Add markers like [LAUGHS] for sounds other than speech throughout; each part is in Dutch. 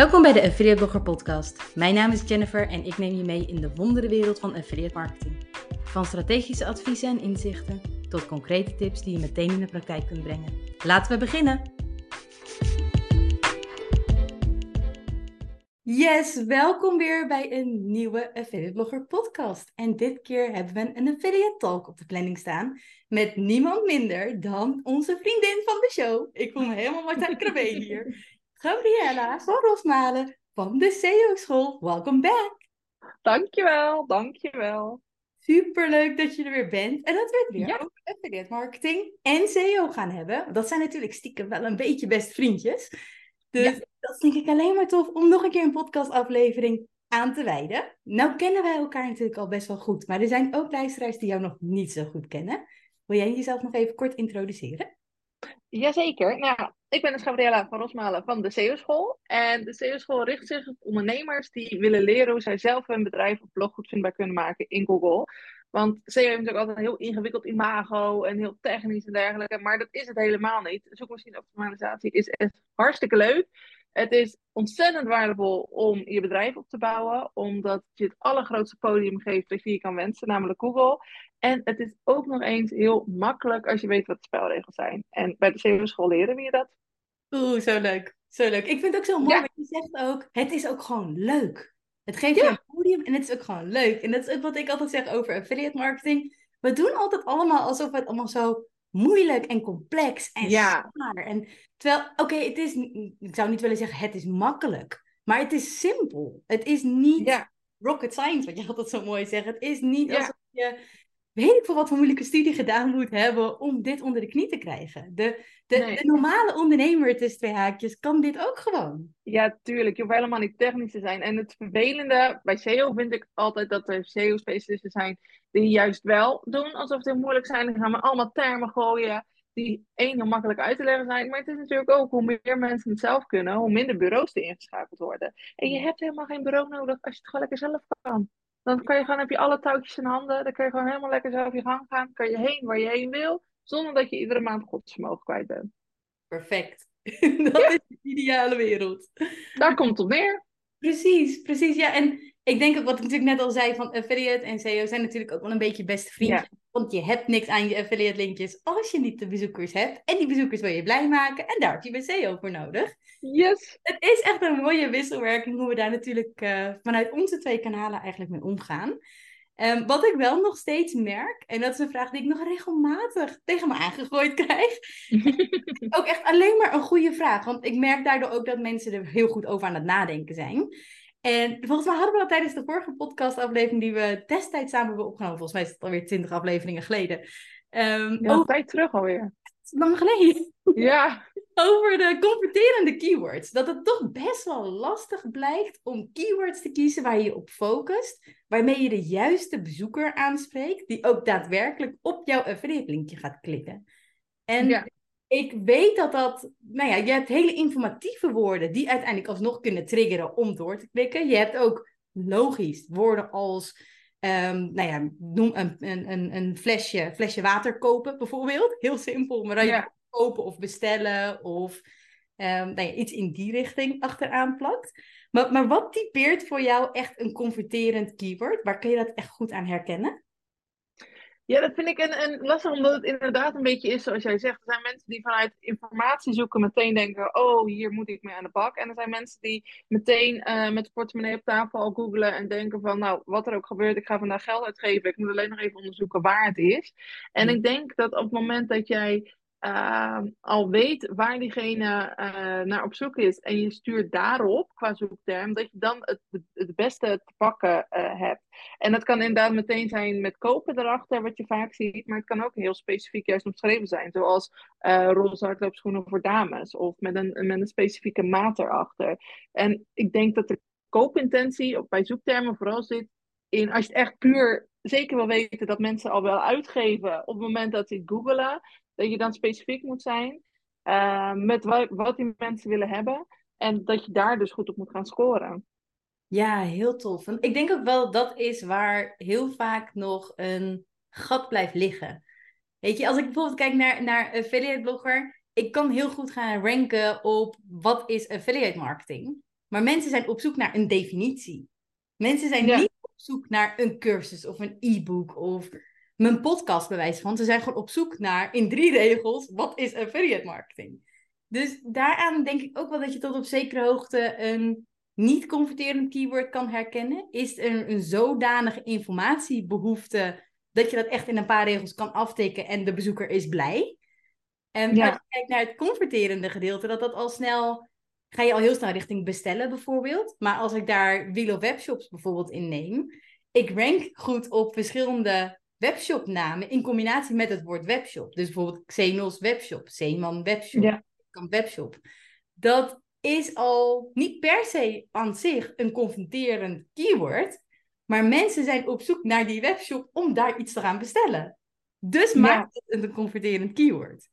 Welkom bij de Affiliate Blogger Podcast. Mijn naam is Jennifer en ik neem je mee in de wondere wereld van affiliate marketing. Van strategische adviezen en inzichten tot concrete tips die je meteen in de praktijk kunt brengen. Laten we beginnen! Yes, welkom weer bij een nieuwe Affiliate Blogger podcast. En dit keer hebben we een Affiliate Talk op de planning staan met niemand minder dan onze vriendin van de show. Ik voel me helemaal Martijn Krabbe hier. Gabriella van Rosmalen van de SEO School. Welcome back! Dankjewel, dankjewel. Superleuk dat je er weer bent. En dat we het weer ja. over affiliate marketing en SEO gaan hebben. Dat zijn natuurlijk stiekem wel een beetje best vriendjes. Dus ja. dat is denk ik alleen maar tof om nog een keer een podcastaflevering aan te wijden. Nou kennen wij elkaar natuurlijk al best wel goed. Maar er zijn ook luisteraars die jou nog niet zo goed kennen. Wil jij jezelf nog even kort introduceren? Jazeker. Nou, ik ben dus Gabriella van Rosmalen van de SEO-school. En de SEO-school richt zich op ondernemers die willen leren hoe zij zelf hun bedrijf of blog goed vindbaar kunnen maken in Google. Want SEO heeft natuurlijk altijd een heel ingewikkeld imago en heel technisch en dergelijke. Maar dat is het helemaal niet. Zoekmachine optimalisatie is echt hartstikke leuk. Het is ontzettend waardevol om je bedrijf op te bouwen, omdat je het allergrootste podium geeft dat je je kan wensen, namelijk Google. En het is ook nog eens heel makkelijk als je weet wat de spelregels zijn. En bij de SEO-school leren we je dat. Oeh, zo leuk. Zo leuk. Ik vind het ook zo mooi, ja. je zegt ook, het is ook gewoon leuk. Het geeft je een podium en het is ook gewoon leuk. En dat is ook wat ik altijd zeg over affiliate marketing. We doen altijd allemaal alsof het allemaal zo moeilijk en complex en ja. zwaar. En terwijl, oké, het is, ik zou niet willen zeggen het is makkelijk, maar het is simpel. Het is niet ja. rocket science, wat je altijd zo mooi zegt. Het is niet alsof je, weet ik voor wat voor moeilijke studie gedaan moet hebben om dit onder de knie te krijgen. De, de, Nee. de normale ondernemer tussen twee haakjes kan dit ook gewoon. Ja, tuurlijk. Je hoeft helemaal niet technisch te zijn. En het vervelende bij SEO vind ik altijd dat er SEO-specialisten zijn die juist wel doen alsof ze moeilijk zijn. Die gaan maar allemaal termen gooien die één heel makkelijk uit te leggen zijn. Maar het is natuurlijk ook hoe meer mensen het zelf kunnen, hoe minder bureaus er ingeschakeld worden. En je hebt helemaal geen bureau nodig als je het gewoon lekker zelf kan. Dan kan je gewoon, heb je alle touwtjes in handen. Dan kan je gewoon helemaal lekker zelf je gang gaan. Kan je heen waar je heen wil. Zonder dat je iedere maand godsvermogen kwijt bent. Perfect. [LAUGHS] dat is de ideale wereld. Daar komt het op neer. Precies, precies. Ja, en ik denk ook wat ik natuurlijk net al zei van affiliate en SEO zijn natuurlijk ook wel een beetje beste vrienden. Want je hebt niks aan je affiliate linkjes als je niet de bezoekers hebt. En die bezoekers wil je blij maken. En daar heb je bij SEO voor nodig. Yes. Het is echt een mooie wisselwerking hoe we daar natuurlijk uh, vanuit onze twee kanalen eigenlijk mee omgaan. Um, wat ik wel nog steeds merk, en dat is een vraag die ik nog regelmatig tegen me aangegooid krijg. [LAUGHS] ook echt alleen maar een goede vraag. Want ik merk daardoor ook dat mensen er heel goed over aan het nadenken zijn. En volgens mij hadden we dat tijdens de vorige podcastaflevering die we destijds samen hebben opgenomen. Volgens mij is het alweer twintig afleveringen geleden. Um, ja, tijd terug alweer. Lang geleden. Ja. [LAUGHS] Over de converterende keywords. Dat het toch best wel lastig blijkt om keywords te kiezen waar je je op focust. Waarmee je de juiste bezoeker aanspreekt. Die ook daadwerkelijk op jouw affiliate linkje gaat klikken. En ja. ik weet dat dat... Nou ja, je hebt hele informatieve woorden die uiteindelijk alsnog kunnen triggeren om door te klikken. Je hebt ook logisch woorden als... Um, nou ja, noem een, een, een flesje, flesje water kopen bijvoorbeeld. Heel simpel, maar dan je kopen of bestellen of um, nou ja, iets in die richting achteraan plakt. Maar, maar wat typeert voor jou echt een converterend keyword? Waar kun je dat echt goed aan herkennen? Ja, dat vind ik een, een lastig, omdat het inderdaad een beetje is zoals jij zegt. Er zijn mensen die vanuit informatie zoeken meteen denken, oh, hier moet ik mee aan de bak. En er zijn mensen die meteen uh, met de portemonnee op tafel al googlen en denken van, nou, wat er ook gebeurt, ik ga vandaag geld uitgeven. Ik moet alleen nog even onderzoeken waar het is. En Hmm. ik denk dat op het moment dat jij uh, al weet waar diegene uh, naar op zoek is en je stuurt daarop qua zoekterm, dat je dan het, het beste te pakken uh, hebt. En dat kan inderdaad meteen zijn met kopen erachter, wat je vaak ziet, maar het kan ook heel specifiek juist omschreven zijn, zoals uh, roze hardloopschoenen voor dames of met een, met een specifieke maat erachter. En ik denk dat de koopintentie op, bij zoektermen vooral zit in als je het echt puur zeker wil weten dat mensen al wel uitgeven op het moment dat ze het googelen dat je dan specifiek moet zijn uh, met wat, wat die mensen willen hebben. En dat je daar dus goed op moet gaan scoren. Ja, heel tof. Ik denk ook wel dat is waar heel vaak nog een gat blijft liggen. Weet je, als ik bijvoorbeeld kijk naar, naar affiliate blogger, ik kan heel goed gaan ranken op wat is affiliate marketing. Maar mensen zijn op zoek naar een definitie. Mensen zijn niet op zoek naar een cursus of een e-book of mijn podcast bewijs van. Ze zijn gewoon op zoek naar in drie regels, wat is affiliate marketing? Dus daaraan denk ik ook wel dat je tot op zekere hoogte een niet converterend keyword kan herkennen. Is er een zodanige informatiebehoefte dat je dat echt in een paar regels kan aftikken en de bezoeker is blij? En als je kijkt naar het converterende gedeelte, dat dat al snel ga je al heel snel richting bestellen bijvoorbeeld. Maar als ik daar Willow Webshops bijvoorbeeld in neem, ik rank goed op verschillende webshopnamen in combinatie met het woord webshop. Dus bijvoorbeeld Xenos Webshop, Zeeman Webshop, ja. Webshop. Dat is al niet per se aan zich een confronterend keyword, maar mensen zijn op zoek naar die webshop om daar iets te gaan bestellen. Dus maakt het een converterend keyword.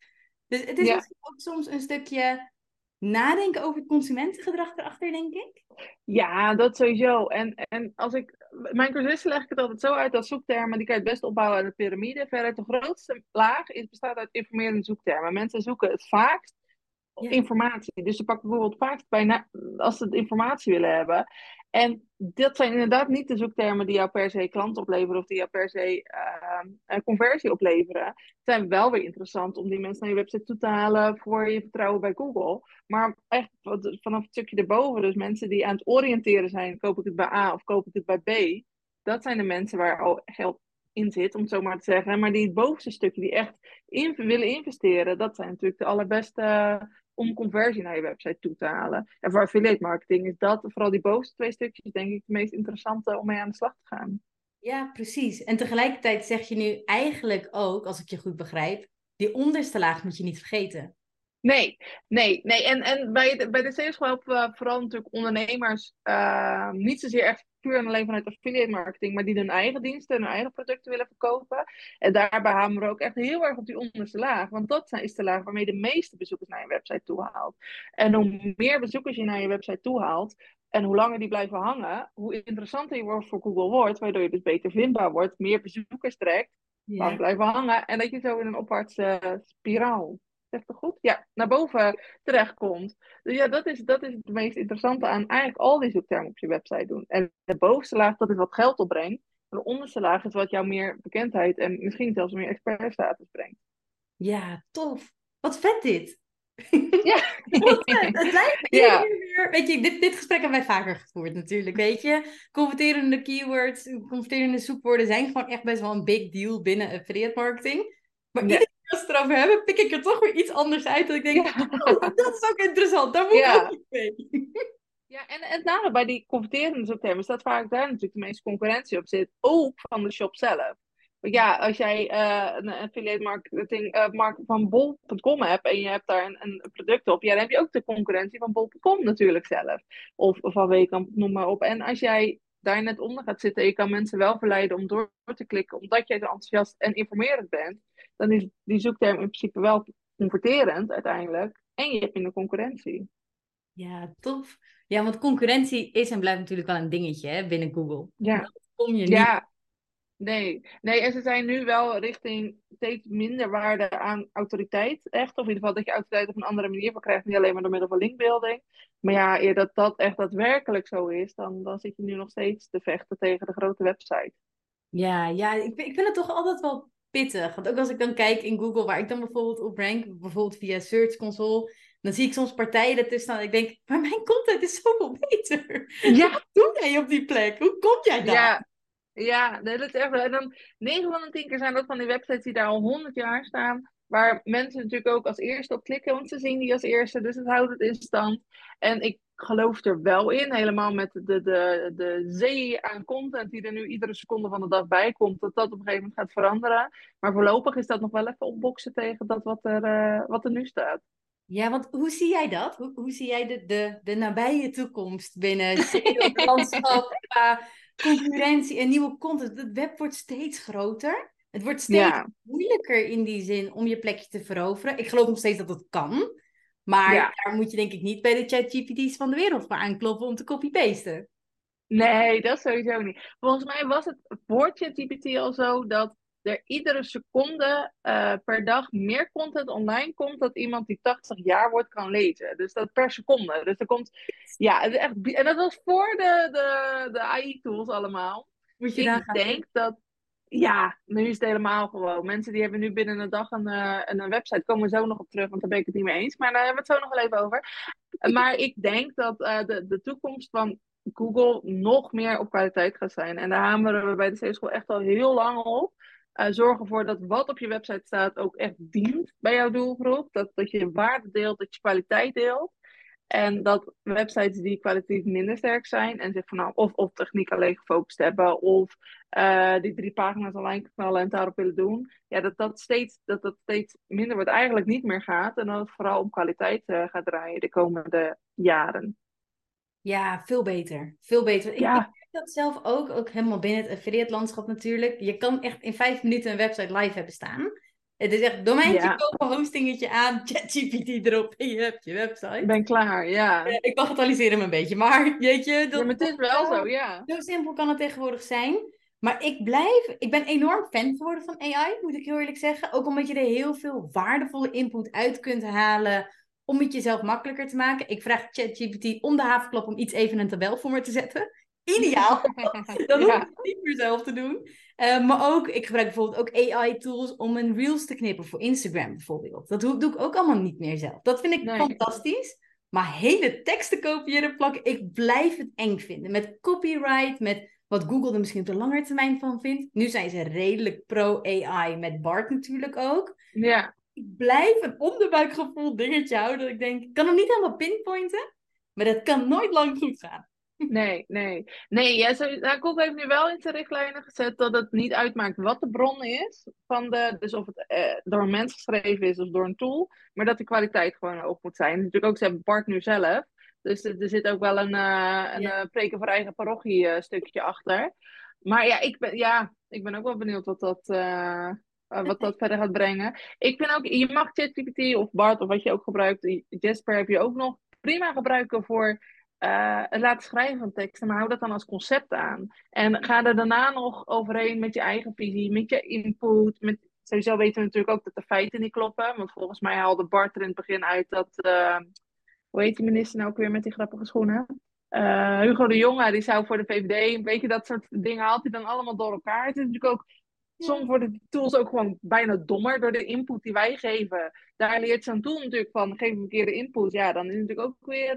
Dus het is ook soms een stukje nadenken over het consumentengedrag erachter, denk ik? Ja, dat sowieso. En, en als ik, mijn cursisten leg ik het altijd zo uit als zoektermen, die kan je het best opbouwen uit de piramide. Verder de grootste laag is, bestaat uit informerende zoektermen. Mensen zoeken het vaakst informatie. Dus ze pakken bijvoorbeeld vaak bij als ze informatie willen hebben. En dat zijn inderdaad niet de zoektermen die jou per se klant opleveren of die jou per se uh, conversie opleveren. Het zijn wel weer interessant om die mensen naar je website toe te halen voor je vertrouwen bij Google. Maar echt vanaf het stukje erboven, dus mensen die aan het oriënteren zijn, koop ik het bij A of koop ik het bij B. Dat zijn de mensen waar al geld in zit, om het zo maar te zeggen. Maar die het bovenste stukje, die echt willen investeren, dat zijn natuurlijk de allerbeste om conversie naar je website toe te halen. En voor affiliate marketing is dat, vooral die bovenste twee stukjes, denk ik, het meest interessante om mee aan de slag te gaan. Ja, precies. En tegelijkertijd zeg je nu eigenlijk ook, als ik je goed begrijp, die onderste laag moet je niet vergeten. Nee, nee, nee. En, en bij, bij de sales helpen we vooral natuurlijk ondernemers uh, niet zozeer echt puur en alleen vanuit affiliate marketing, maar die hun eigen diensten en hun eigen producten willen verkopen. En daarbij hameren we ook echt heel erg op die onderste laag, want dat is de laag waarmee de meeste bezoekers naar je website toe haalt. En hoe meer bezoekers je naar je website toe haalt, en hoe langer die blijven hangen, hoe interessanter je wordt voor Google wordt, waardoor je dus beter vindbaar wordt, meer bezoekers trekt, ja. blijven hangen en dat je zo in een opwaartse spiraal Zeg het goed? Ja, naar boven terechtkomt. Dus ja, dat is, dat is het meest interessante aan eigenlijk al die zoektermen op je website doen. En de bovenste laag, dat is wat geld opbrengt. En de onderste laag is wat jou meer bekendheid en misschien zelfs meer expertstatus brengt. Ja, tof. Wat vet dit. Ja. [LAUGHS] het lijkt ja. weer... Weet je, dit, dit gesprek hebben wij vaker gevoerd natuurlijk, weet je. Converterende keywords, converterende zoekwoorden zijn gewoon echt best wel een big deal binnen affiliate marketing. Maar iedereen het erover hebben, pik ik er toch weer iets anders uit. Dat ik denk, oh, dat is ook interessant. Daar moet ik ook mee. [LAUGHS] Ja, en het nadeel bij die converterende zoektermen is dat vaak daar natuurlijk de meeste concurrentie op zit. Ook van de shop zelf. Want ja, als jij uh, een affiliate marketing uh, mark van bol.com hebt en je hebt daar een, een, product op, ja, dan heb je ook de concurrentie van bol.com natuurlijk zelf. Of, of van Wekamp, noem maar op. En als jij daar net onder gaat zitten en je kan mensen wel verleiden om door te klikken, omdat jij zo enthousiast en informerend bent, dan is die zoekterm in principe wel converterend uiteindelijk. En je hebt minder concurrentie. Ja, tof. Ja, want concurrentie is en blijft natuurlijk wel een dingetje hè, binnen Google. Ja. Dat kom je niet. Ja. Nee. nee, en ze zijn nu wel richting steeds minder waarde aan autoriteit. Echt, of in ieder geval dat je autoriteit op een andere manier van krijgt. Niet alleen maar door middel van linkbuilding. Maar ja, eer dat dat echt daadwerkelijk zo is, dan, dan zit je nu nog steeds te vechten tegen de grote website. Ja, ja ik, ik vind het toch altijd wel pittig. Want ook als ik dan kijk in Google, waar ik dan bijvoorbeeld op rank, bijvoorbeeld via Search Console, dan zie ik soms partijen ertussen staan. Ik denk, maar mijn content is zoveel beter. Ja. [LAUGHS] Wat doe jij op die plek? Hoe kom jij daar? Ja. Ja, dat is echt. En dan 9 van de 10 keer zijn dat van die websites die daar al 100 jaar staan. Waar mensen natuurlijk ook als eerste op klikken, want ze zien die als eerste. Dus het houdt het in stand. En ik geloof er wel in, helemaal met de, de, de zee aan content die er nu iedere seconde van de dag bij komt, dat dat op een gegeven moment gaat veranderen. Maar voorlopig is dat nog wel even opboksen tegen dat wat er, uh, wat er nu staat. Ja, want hoe zie jij dat? Hoe, hoe zie jij de, de, de nabije toekomst binnen het [LAUGHS] landschap qua concurrentie en nieuwe content? Het web wordt steeds groter. Het wordt steeds moeilijker in die zin om je plekje te veroveren. Ik geloof nog steeds dat het kan. Maar daar moet je denk ik niet bij de ChatGPT's van de wereld voor aankloppen om te copy-pasten. Nee, dat sowieso niet. Volgens mij was het voor ChatGPT al zo dat er iedere seconde eh, per dag meer content online komt dat iemand die 80 jaar wordt kan lezen. Dus dat per seconde. Dus er komt, ja, echt, en dat was voor de, de, de AI-tools allemaal. Moet je Ik denk dat, ja, nu is het helemaal gewoon. Mensen die hebben nu binnen een dag een, eh, een, een website, komen zo nog op terug, want daar ben ik het niet mee eens. Maar daar hebben we het zo nog wel even over. Maar ik denk dat eh, de, de toekomst van Google nog meer op kwaliteit gaat zijn. En daar hameren we bij de C-school echt al heel lang op. Uh, zorg ervoor dat wat op je website staat ook echt dient bij jouw doelgroep. Dat, dat je waarde deelt, dat je kwaliteit deelt. En dat websites die kwalitatief minder sterk zijn en zich van, of op techniek alleen gefocust hebben, of uh, die drie pagina's online knallen en daarop willen doen, ja, dat dat steeds, dat dat steeds minder wordt, eigenlijk niet meer gaat. En dat het vooral om kwaliteit uh, gaat draaien de komende jaren. Ja, veel beter. Veel beter. Ja. Ik, ik merk dat zelf ook, ook helemaal binnen het affiliate landschap natuurlijk. Je kan echt in vijf minuten een website live hebben staan. Het is echt domeintje Ja. kopen, hostingetje aan, [LAUGHS] ChatGPT erop en je hebt je website. Ik ben klaar, ja. Eh, ik bagatelliseer hem een beetje, maar [LAUGHS] weet je, dat, ja maar het is wel zo, ja. zo simpel kan het tegenwoordig zijn. Maar ik blijf, ik ben enorm fan geworden van AI, moet ik heel eerlijk zeggen. Ook omdat je er heel veel waardevolle input uit kunt halen om het jezelf makkelijker te maken. Ik vraag ChatGPT om de havenklap om iets even een tabel voor me te zetten. Ideaal. [LAUGHS] Dan hoef ik het niet meer zelf te doen. Eh, maar ook, ik gebruik bijvoorbeeld ook AI-tools om een reels te knippen voor Instagram bijvoorbeeld. Dat doe, doe ik ook allemaal niet meer zelf. Dat vind ik Nee. fantastisch. Maar hele teksten kopiëren, plakken, ik blijf het eng vinden. Met copyright, met wat Google er misschien op de lange termijn van vindt. Nu zijn ze redelijk pro-AI, met Bart natuurlijk ook. Ja, Ik blijf een onderbuikgevoel dingetje houden. Dat ik denk, ik kan hem niet helemaal pinpointen. Maar dat kan nooit lang goed gaan. Nee, nee. Nee, ja, zo, nou, Google heeft nu wel in zijn richtlijnen gezet dat het niet uitmaakt wat de bron is. Van de, dus of het eh, door een mens geschreven is of door een tool. Maar dat de kwaliteit gewoon hoog moet zijn. Natuurlijk ook, ze hebben Bart nu zelf. Dus er, zit ook wel een, eh, een Ja. eh, preken voor eigen parochie stukje achter. Maar ja ik, ben, ja, ik ben ook wel benieuwd wat dat, wat dat [LAUGHS] verder gaat brengen. Ik vind ook, je mag ChatGPT of Bart of wat je ook gebruikt, Jasper heb je ook nog prima gebruiken voor eh, het laten schrijven van teksten, maar hou dat dan als concept aan. En ga er daarna nog overheen met je eigen visie, met je input. Met, sowieso weten we natuurlijk ook dat de feiten niet kloppen. Want volgens mij haalde Bart er in het begin uit dat. eh, hoe heet die minister nou ook weer met die grappige schoenen? Eh, Hugo de Jonge, die zou voor de VVD, weet je, dat soort dingen haalt hij dan allemaal door elkaar. Het is natuurlijk ook, soms worden die tools ook gewoon bijna dommer door de input die wij geven. Daar leert zo'n tool natuurlijk van, geef een verkeerde input, ja, dan is het natuurlijk ook weer...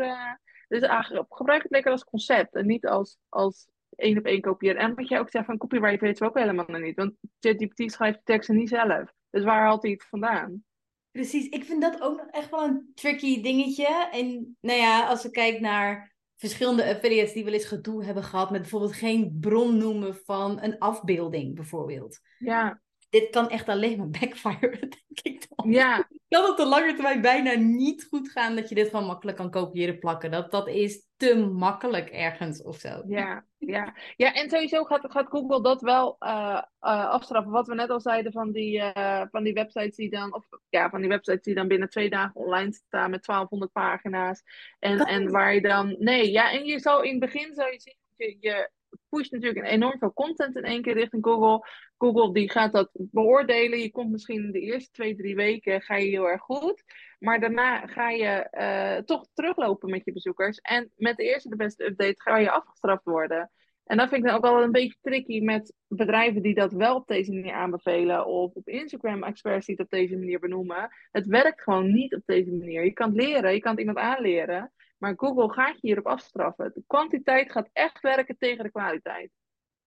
dus eigenlijk gebruik het lekker als concept en niet als, als één op één kopiëren. En wat jij ook zegt van copyright weten we ook helemaal niet. Want ChatGPT schrijft de teksten niet zelf. Dus waar haalt hij het vandaan? Precies, ik vind dat ook nog echt wel een tricky dingetje. En nou ja, als we kijken naar verschillende affiliates die wel eens gedoe hebben gehad met bijvoorbeeld geen bron noemen van een afbeelding, bijvoorbeeld. Ja, Dit kan echt alleen maar [LAUGHS] backfire, denk ik dan. ja, Kan op de lange termijn bijna niet goed gaan dat je dit gewoon makkelijk kan kopiëren plakken. Dat, dat is te makkelijk ergens of zo. ja, ja. Ja, en sowieso gaat, gaat Google dat wel eh, afstraffen. Wat we net al zeiden van die, eh, van die websites die dan, of ja, van die websites die dan binnen twee dagen online staan met 1200 pagina's. En, Dat en waar je dan, nee, ja, en je zou in het begin zou je zien, je, je pusht natuurlijk enorm veel content in één keer richting Google. Google die gaat dat beoordelen. Je komt misschien de eerste twee, drie weken ga je heel erg goed. Maar daarna ga je eh, toch teruglopen met je bezoekers. En met de eerste de beste update ga je afgestraft worden. En dat vind ik dan ook wel een beetje tricky met bedrijven die dat wel op deze manier aanbevelen. Of op Instagram experts die het op deze manier benoemen. Het werkt gewoon niet op deze manier. Je kan het leren, je kan het iemand aanleren. Maar Google gaat je hierop afstraffen. De kwantiteit gaat echt werken tegen de kwaliteit.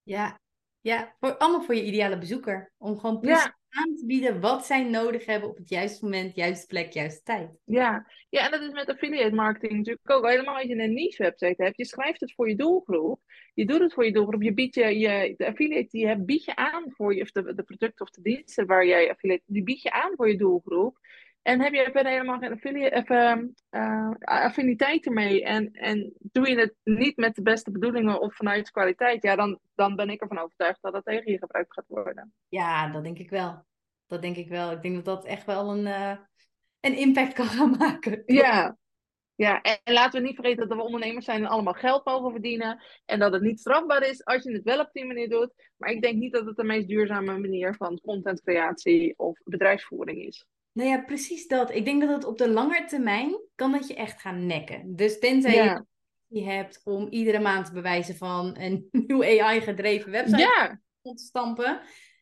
Ja, ja voor, allemaal voor je ideale bezoeker. Om gewoon precies Ja. aan te bieden wat zij nodig hebben op het juiste moment, juiste plek, juiste tijd. Ja. ja, en dat is met affiliate marketing natuurlijk ook. Helemaal als je een niche website hebt. Je schrijft het voor je doelgroep. Je doet het voor je doelgroep. Je biedt je, je de affiliate die je hebt, bied je aan voor je, of de, de producten of de diensten waar jij affiliate, die bied je aan voor je doelgroep. En heb je verder helemaal geen ehm, eh, affiniteit ermee en, en doe je het niet met de beste bedoelingen of vanuit kwaliteit, ja, dan, dan ben ik ervan overtuigd dat dat tegen je gebruikt gaat worden. Ja, dat denk ik wel. Dat denk ik wel. Ik denk dat dat echt wel een, eh, een impact kan gaan [LAUGHS] maken. Ja, Ja, en laten we niet vergeten dat we ondernemers zijn en allemaal geld mogen verdienen. En dat het niet strafbaar is als je het wel op die manier doet. Maar ik denk niet dat het de meest duurzame manier van contentcreatie of bedrijfsvoering is. Nou ja, precies dat. Ik denk dat het op de lange termijn kan dat je echt gaan nekken. Dus tenzij Ja. je hebt om iedere maand te bewijzen van een [LAUGHS] nieuw AI-gedreven website Ja, te stampen.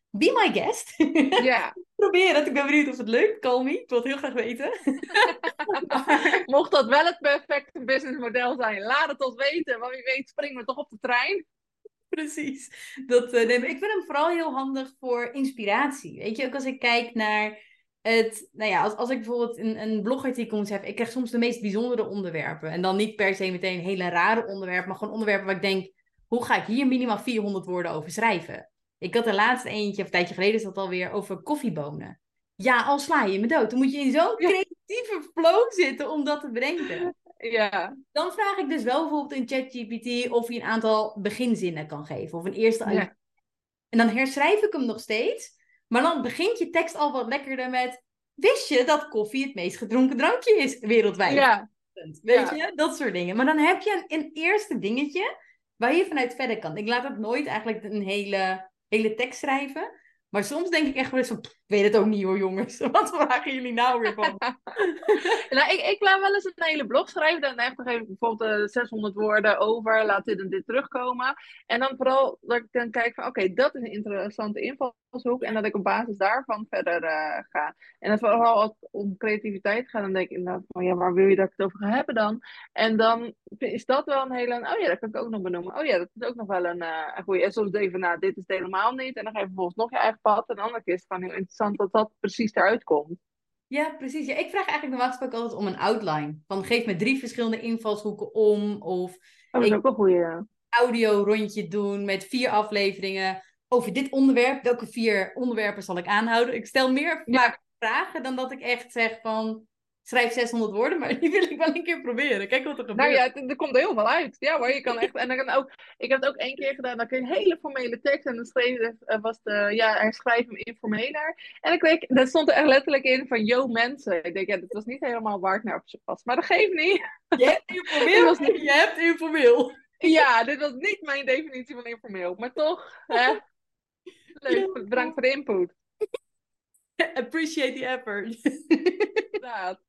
Be my guest. [LAUGHS] ja. Probeer het. Ik ben benieuwd of het lukt. Call me. Ik wil het heel graag weten. [LAUGHS] Mocht dat wel het perfecte businessmodel zijn, laat het ons weten. Want wie weet springen we toch op de trein. Precies. Dat, maar ik vind hem vooral heel handig voor inspiratie. Weet je, ook als ik kijk naar het. Nou ja, als, als ik bijvoorbeeld een, een blogartikel heb, ik krijg soms de meest bijzondere onderwerpen. En dan niet per se meteen hele rare onderwerpen, maar gewoon onderwerpen waar ik denk: hoe ga ik hier minimaal 400 woorden over schrijven? Ik had de laatste eentje, of een tijdje geleden, is dat alweer over koffiebonen. Ja, al sla je me dood. Dan moet je in zo'n creatieve flow zitten om dat te bedenken. Ja, Dan vraag ik dus wel bijvoorbeeld in ChatGPT of hij een aantal beginzinnen kan geven. Of een eerste Ja. En dan herschrijf ik hem nog steeds. Maar dan begint je tekst al wat lekkerder met... Wist je dat koffie het meest gedronken drankje is wereldwijd? ja, Weet Ja. je? Dat soort dingen. Maar dan heb je een, een eerste dingetje waar je vanuit verder kan. Ik laat het nooit eigenlijk een hele, hele tekst schrijven. Maar soms denk ik echt wel eens van... "Pff, Ik weet het ook niet hoor jongens. [LAUGHS] Wat vragen jullie nou weer van? [LAUGHS] Nou, ik, ik laat wel eens een hele blog schrijven. Dan nog even bijvoorbeeld eh, 600 woorden over. Laat dit en dit terugkomen. En dan vooral dat ik dan kijk van oké, dat is een interessante invalshoek. En dat ik op basis daarvan verder eh, ga. En dat vooral als het om creativiteit gaat. Dan denk ik inderdaad van ja, waar wil je dat ik het over ga hebben dan? En dan is dat wel een hele... Oh ja, dat kan ik ook nog benoemen. Oh ja, dat is ook nog wel een, eh een goede. En soms denk van nou, dit is het helemaal niet. En dan ga je vervolgens nog je eigen pad. En de andere keer is gewoon heel interessant dat dat precies eruit komt. Ja, precies. Ja, ik vraag eigenlijk normaal gesproken altijd om een outline. Van geef me drie verschillende invalshoeken om. Of Oh, dat is ook een audio rondje doen met vier afleveringen over dit onderwerp. Welke vier onderwerpen zal ik aanhouden? Ik stel meer vaak vragen dan dat ik echt zeg van schrijf 600 woorden, maar [LAUGHS] die wil ik wel een keer proberen. Kijk wat er gebeurt. Nou ja, het- er komt heel veel uit. Ja hoor, je kan echt. En dan kan ook. Ik heb het ook één keer gedaan. Dan kun je een hele formele tekst. En dan schreef, eh, was de. Ja, herschrijf hem informeler. En dan kreeg, daar stond er echt letterlijk in van. Yo mensen. Ik denk, ja, dat was niet helemaal waar ik naar op zijn was. Maar dat geeft niet. Je hebt informeel. [LAUGHS] Dat was niet- Je hebt informeel. Ja, dit was niet mijn definitie van informeel. Maar toch. Hè? Leuk, bedankt voor de input. [LAUGHS] Appreciate the effort. Inderdaad.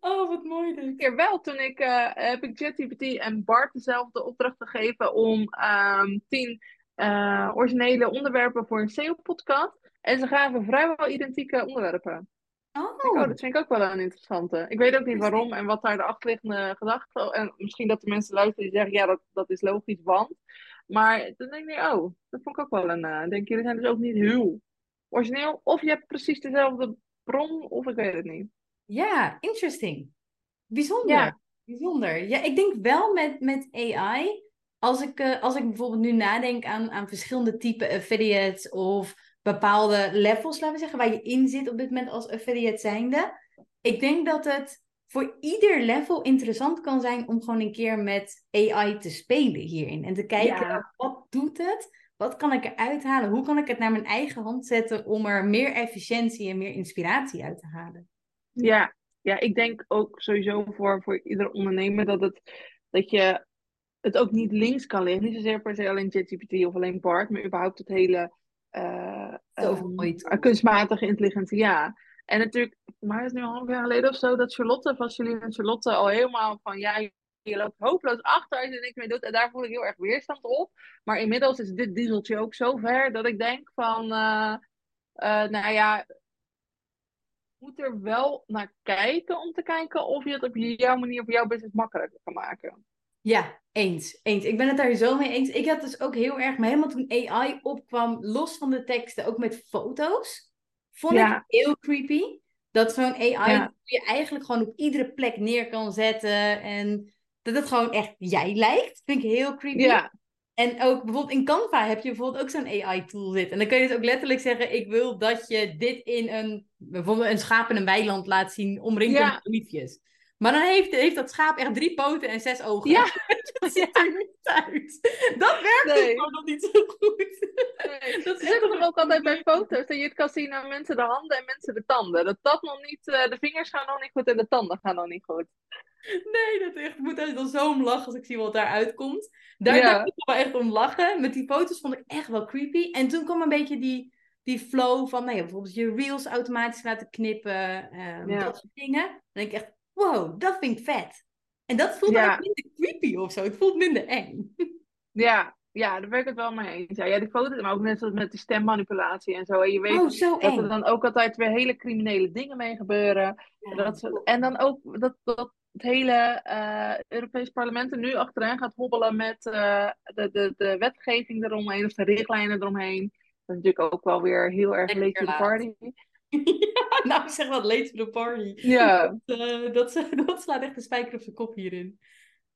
Oh, wat mooi Een dit. keer wel, toen ik, eh, heb ik ChatGPT en Bart dezelfde opdracht gegeven om ehm, tien eh, originele onderwerpen voor een SEO-podcast. En ze gaven vrijwel identieke onderwerpen. Ik, oh, Oh, dat vind ik ook wel een interessante. Ik weet ook niet waarom en wat daar de achterliggende gedachte En misschien dat de mensen luisteren die zeggen, ja, dat, dat is logisch, want. Maar dan denk ik, oh, dat vond ik ook wel een... eh denk, jullie zijn dus ook niet heel origineel. Of je hebt precies dezelfde bron, of ik weet het niet. Ja, interesting. Bijzonder. Ja. Bijzonder. Ja, ik denk wel met, met AI. Als ik, eh, als ik bijvoorbeeld nu nadenk aan, aan verschillende type affiliates of bepaalde levels, laten we zeggen, waar je in zit op dit moment als affiliate zijnde. Ik denk dat het voor ieder level interessant kan zijn om gewoon een keer met AI te spelen hierin. En te kijken, Ja. wat doet het? Wat kan ik eruit halen? Hoe kan ik het naar mijn eigen hand zetten om er meer efficiëntie en meer inspiratie uit te halen? Ja, ja, ik denk ook sowieso voor, voor ieder ondernemer dat, het, dat je het ook niet links kan liggen. Niet zozeer per se alleen ChatGPT of alleen Bart, maar überhaupt het hele eh, ehm, tools. kunstmatige intelligentie. Ja. En natuurlijk, voor mij is het nu al een half jaar geleden of zo, dat Charlotte van Celine en Charlotte al helemaal van ja, je loopt hopeloos achter als je er niks mee doet. En daar voel ik heel erg weerstand op. Maar inmiddels is dit dieseltje ook zo ver dat ik denk van, eh, eh, nou ja, moet er wel naar kijken om te kijken of je het op jouw manier voor jouw business makkelijker kan maken. Ja, eens. Eens. Ik ben het daar zo mee eens. Ik had dus ook heel erg, maar helemaal toen AI opkwam, los van de teksten, ook met foto's, vond Ja. ik heel creepy. Dat zo'n AI Ja. je eigenlijk gewoon op iedere plek neer kan zetten. En dat het gewoon echt jij lijkt. Vind ik heel creepy. Ja, En ook bijvoorbeeld in Canva heb je bijvoorbeeld ook zo'n AI-tool zitten. En dan kun je dus ook letterlijk zeggen: Ik wil dat je dit in een, bijvoorbeeld een schaap in een weiland laat zien, omringd Ja. door liefjes. Maar dan heeft, heeft dat schaap echt drie poten en zes ogen. Ja. [LAUGHS] dat ziet er niet uit. Dat werkt dus Nee. gewoon nog niet zo goed. Nee. [LAUGHS] Dat is ook nog altijd bij foto's, dat je het kan zien aan mensen de handen en mensen de tanden. Dat dat nog niet, eh, de vingers gaan nog niet goed en de tanden gaan nog niet goed. [LAUGHS] Nee, dat echt. Ik moet daar dan zo om lachen als ik zie wat daaruit komt. Daar, Ja. ik wel echt om lachen. Met die foto's vond ik echt wel creepy. En toen kwam een beetje die, die flow van, nou ja, bijvoorbeeld je reels automatisch laten knippen. ehm, Ja. Dat soort dingen. Dan denk ik echt, wow, dat vind ik vet. En dat voelt Ja. ook minder creepy of zo. Het voelt minder eng. [LAUGHS] Ja, ja, daar ben ik het wel mee eens. Ja, ja die foto's, maar ook net zoals met die stemmanipulatie en zo. En je weet Oh, zo dat er dan ook altijd weer hele criminele dingen mee gebeuren. Ja, Dat en dan ook dat, dat het hele eh Europees parlement er nu achteraan gaat hobbelen met eh, de, de, de wetgeving eromheen, of de richtlijnen eromheen. Dat is natuurlijk ook wel weer heel erg [LAUGHS] late to the party. ja, nou zeg wat late to the party. Ja, Dat, eh, dat, [LAUGHS] dat slaat echt de spijker op zijn kop hierin.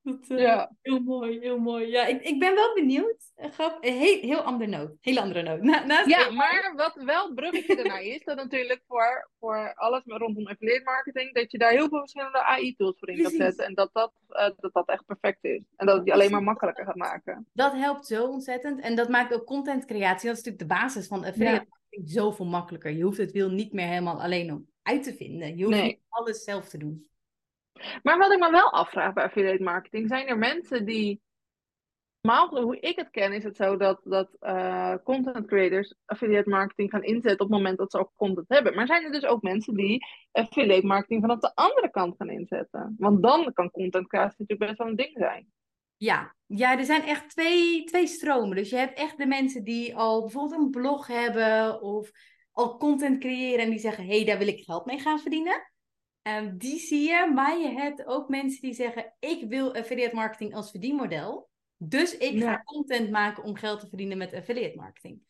Dat, eh, ja. Heel mooi, heel mooi. Ja, ik, ik ben wel benieuwd. Eh, Grap, een heel, heel andere noot. Hele andere noot. Na, naast ja, maar wat wel het bruggetje ernaar is, dat natuurlijk voor, voor alles rondom affiliate marketing, dat je daar heel veel verschillende AI-tools voor in kan zetten. En dat dat, eh, dat dat echt perfect is. En dat het je alleen maar makkelijker gaat maken. Dat helpt zo ontzettend. En dat maakt ook contentcreatie, dat is natuurlijk de basis van affiliate marketing, zoveel makkelijker. Je hoeft het wiel niet meer helemaal alleen om uit te vinden. Je hoeft Nee. niet alles zelf te doen. Maar wat ik me wel afvraag bij affiliate marketing, zijn er mensen die. Normaal, hoe ik het ken, is het zo dat, dat eh, content creators affiliate marketing gaan inzetten op het moment dat ze ook content hebben. Maar zijn er dus ook mensen die affiliate marketing vanaf de andere kant gaan inzetten? Want dan kan content creatie natuurlijk best wel een ding zijn. Ja, ja, er zijn echt twee, twee stromen. Dus je hebt echt de mensen die al bijvoorbeeld een blog hebben of al content creëren en die zeggen, hé, hey, daar wil ik geld mee gaan verdienen. Ehm, die zie je, maar je hebt ook mensen die zeggen, ik wil affiliate marketing als verdienmodel. Dus ik ga content maken om geld te verdienen met affiliate marketing.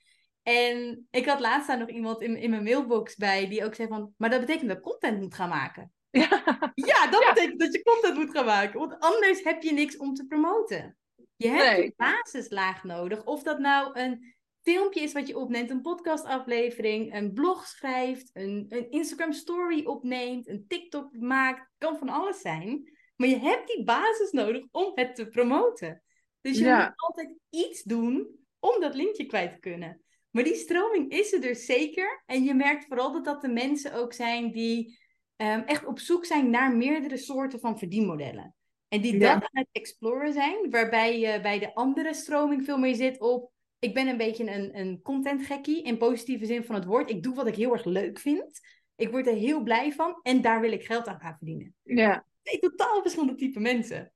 En ik had laatst daar nog iemand in, in mijn mailbox bij die ook zei van, maar dat betekent dat ik content moet gaan maken. Ja, Ja, dat Ja. betekent dat je content moet gaan maken. Want anders heb je niks om te promoten. Je hebt Nee. een basislaag nodig. Of dat nou een filmpje is wat je opneemt, een podcastaflevering, een blog schrijft, een, een Instagram story opneemt, een TikTok maakt. Kan van alles zijn. Maar je hebt die basis nodig om het te promoten. Dus je Ja. moet altijd iets doen om dat linkje kwijt te kunnen. Maar die stroming is er dus zeker. En je merkt vooral dat dat de mensen ook zijn die ehm, echt op zoek zijn naar meerdere soorten van verdienmodellen. En die Ja. dat aan het exploren zijn, waarbij je bij de andere stroming veel meer zit op. Ik ben een beetje een, een content gekkie in positieve zin van het woord. Ik doe wat ik heel erg leuk vind. Ik word er heel blij van en daar wil ik geld aan gaan verdienen. ja. Nee, totaal verschillende type mensen.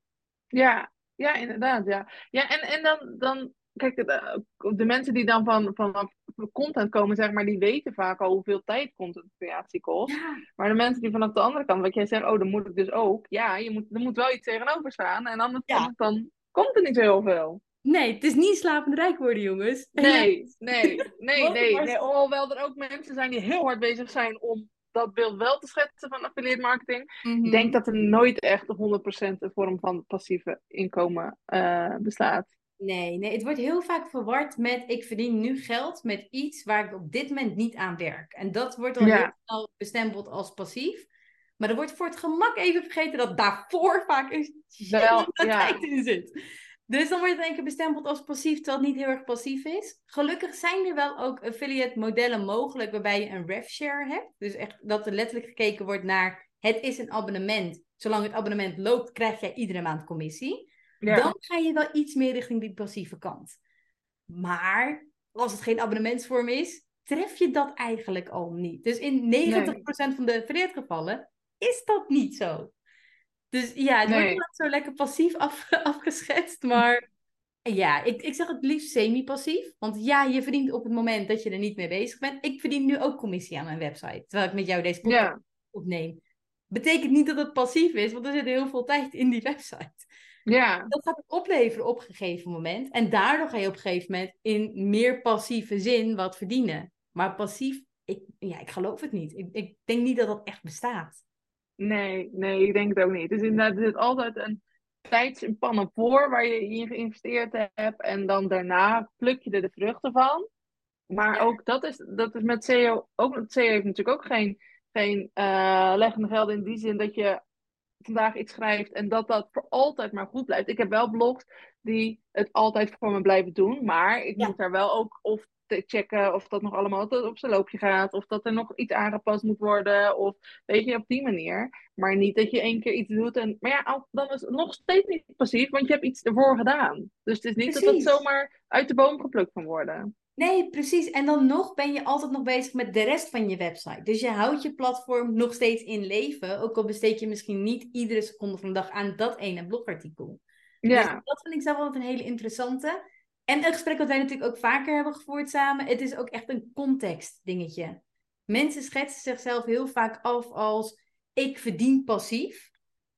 Ja, ja, inderdaad. Ja, ja en, en dan, dan kijk, de, de mensen die dan van, van content komen, zeg maar, die weten vaak al hoeveel tijd contentcreatie kost. Ja, Maar de mensen die vanaf de andere kant, wat jij zegt, oh, dan moet ik dus ook. Ja, je moet, er moet wel iets tegenover staan. En anders, Ja. anders dan komt er niet zo heel veel. Nee, het is niet slapend rijk worden, jongens. Nee, nee, nee, nee. nee. Alhoewel er ook mensen zijn die heel hard bezig zijn om dat beeld wel te schetsen van affiliate marketing. Mhm. Ik denk dat er nooit echt op 100% een vorm van passieve inkomen eh, bestaat. Nee, nee, het wordt heel vaak verward met ik verdien nu geld met iets waar ik op dit moment niet aan werk. En dat wordt al Ja. heel snel bestempeld als passief. Maar er wordt voor het gemak even vergeten dat daarvoor vaak een Wel, shit ja. tijd in zit. Dus dan wordt het één keer bestempeld als passief, terwijl het niet heel erg passief is. Gelukkig zijn er wel ook affiliate modellen mogelijk waarbij je een rev share hebt. Dus echt dat er letterlijk gekeken wordt naar het is een abonnement. Zolang het abonnement loopt, krijg jij iedere maand commissie Ja. dan ga je wel iets meer richting die passieve kant. Maar als het geen abonnementsvorm is, tref je dat eigenlijk al niet. Dus in 90% van de affiliate gevallen is dat niet zo. Dus ja, het wordt Nee. zo lekker passief af, [LAUGHS] afgeschetst, maar ja, ik, ik zeg het liefst semi-passief. Want ja, je verdient op het moment dat je er niet mee bezig bent. Ik verdien nu ook commissie aan mijn website, terwijl ik met jou deze podcast Ja. opneem. Betekent niet dat het passief is, want er zit heel veel tijd in die [LAUGHS] website Ja. dat gaat opleveren op een gegeven moment. En daardoor ga je op een gegeven moment in meer passieve zin wat verdienen. Maar passief, ik, ja, ik geloof het niet. Ik, ik denk niet dat dat echt bestaat. Nee, nee, ik denk het ook niet. Dus inderdaad, er zit altijd een tijdspannen voor waar je in geïnvesteerd hebt. En dan daarna pluk je er de vruchten van. Maar Ja. ook dat is, dat is met SEO, ook met SEO heeft natuurlijk ook geen, geen eh, leggende gelden in die zin dat je vandaag iets schrijft en dat dat voor altijd maar goed blijft. Ik heb wel blogs die het altijd voor me blijven doen, maar ik Ja. moet daar wel ook of te checken of dat nog allemaal op zijn loopje gaat. Of dat er nog iets aangepast moet worden. Of weet je, op die manier. Maar niet dat je één keer iets doet. En, maar ja, dan is het nog steeds niet passief, want je hebt iets ervoor gedaan. Dus het is niet dat dat zomaar uit de boom geplukt kan worden. Nee, precies. En dan nog ben je altijd nog bezig met de rest van je website. Dus je houdt je platform nog steeds in leven. Ook al besteed je misschien niet iedere seconde van de dag aan dat ene blogartikel. Ja. Dus dat vind ik zelf altijd een hele interessante. En een gesprek wat wij natuurlijk ook vaker hebben gevoerd samen. Het is ook echt een context dingetje. Mensen schetsen zichzelf heel vaak af als ik verdien passief.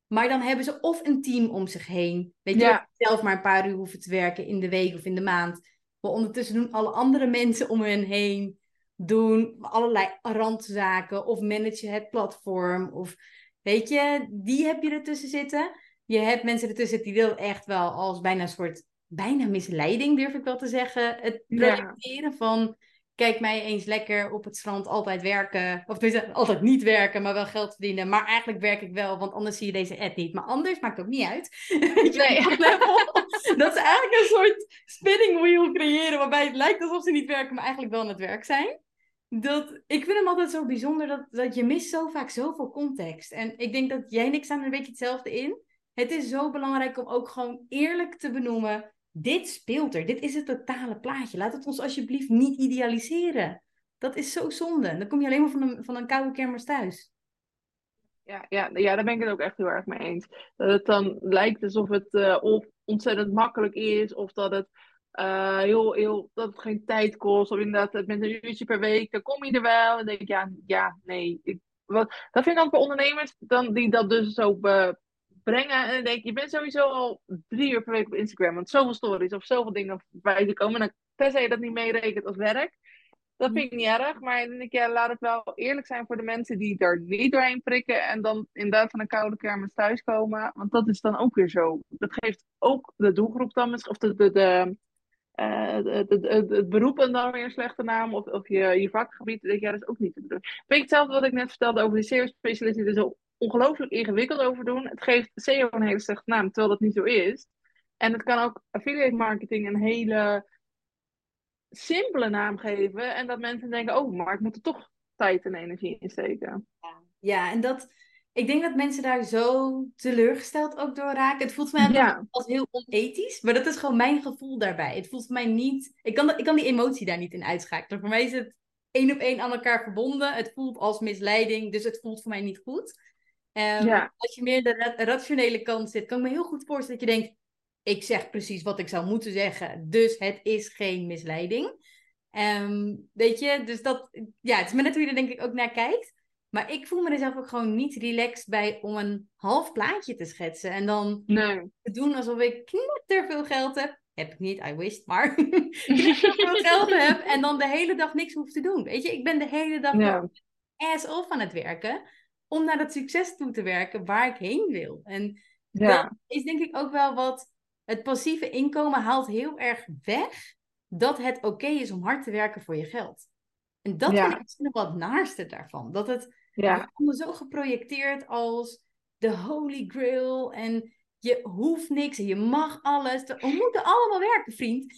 Maar dan hebben ze of een team om zich heen. Weet je, zelf maar een paar uur hoeven te werken in de week of in de maand. Maar ondertussen doen alle andere mensen om hen heen. Doen allerlei randzaken of managen het platform. Of weet je, die heb je ertussen zitten. Je hebt mensen ertussen die wil echt wel als bijna een soort bijna misleiding, durf ik wel te zeggen. Het projecteren van kijk mij eens lekker op het strand altijd werken. Of dus altijd niet werken, maar wel geld verdienen. Maar eigenlijk werk ik wel, want anders zie je deze ad niet. Maar anders maakt het ook niet uit. [LAUGHS] Nee. [LAUGHS] dat is eigenlijk een soort spinning wheel creëren, waarbij het lijkt alsof ze niet werken, maar eigenlijk wel aan het werk zijn. Dat, ik vind hem altijd zo bijzonder dat, dat je mist zo vaak zoveel context. En ik denk dat jij niks aan er een beetje hetzelfde in. Het is zo belangrijk om ook gewoon eerlijk te benoemen dit speelt er. Dit is het totale plaatje. Laat het ons alsjeblieft niet idealiseren. Dat is zo zonde. Dan kom je alleen maar van een, van een koude kermis thuis. Ja, ja, ja, daar ben ik het ook echt heel erg mee eens. Dat het dan lijkt alsof het of ontzettend makkelijk is, of dat het, uh, heel, heel, dat het geen tijd kost, of inderdaad met een uurtje per week, dan kom je er wel. En denk ik, ja, ja nee. Ik, wat, dat vind ik dan voor ondernemers dan, die dat dus zo brengen. En dan denk je, je bent sowieso al drie uur per week op Instagram. Want zoveel stories of zoveel dingen bij te komen. En tenzij je dat niet meerekent als werk. Dat vind ik niet erg. Maar dan denk ik, laat het wel eerlijk zijn voor de mensen die er niet doorheen prikken. En dan inderdaad van een koude kermis thuiskomen. Want dat is dan ook weer zo. Dat geeft ook de doelgroep dan, of de, de, de uh, het beroep en dan weer een slechte naam, of, of je, je vakgebied, denk ja, dat is ook niet te bedoelen. Weet je hetzelfde wat ik net vertelde over die SEO-specialisten die er zo ongelooflijk ingewikkeld over doen. Het geeft SEO een hele slechte naam, terwijl dat niet zo is. En het kan ook affiliate marketing een hele simpele naam geven. En dat mensen denken, oh, maar ik moet er toch tijd en energie in steken. Ja, ja en dat... Ik denk dat mensen daar zo teleurgesteld ook door raken. Het voelt voor mij ja. als heel onethisch, maar dat is gewoon mijn gevoel daarbij. Het voelt voor mij niet... Ik kan, ik kan die emotie daar niet in uitschakelen. Voor mij is het één op één aan elkaar verbonden. Het voelt als misleiding, dus het voelt voor mij niet goed. Um, Als je meer de rationele kant zit, kan ik me heel goed voorstellen dat je denkt: ik zeg precies wat ik zou moeten zeggen, dus het is geen misleiding. Um, weet je, dus dat, ja, het is maar net hoe je er denk ik ook naar kijkt. Maar ik voel me er zelf ook gewoon niet relaxed bij om een half plaatje te schetsen. En dan nee. te doen alsof ik te veel geld heb. Heb ik niet, I wish, maar [LAUGHS] veel geld heb. En dan de hele dag niks hoef te doen. Weet je, ik ben de hele dag ja. ass off aan het werken om naar dat succes toe te werken waar ik heen wil. En ja. dat is denk ik ook wel wat het passieve inkomen haalt heel erg weg dat het oké is om hard te werken voor je geld. En dat vind ik nog wat naarste daarvan. Dat het ja. zo geprojecteerd als de holy grail en je hoeft niks en je mag alles. We moeten allemaal werken, vriend.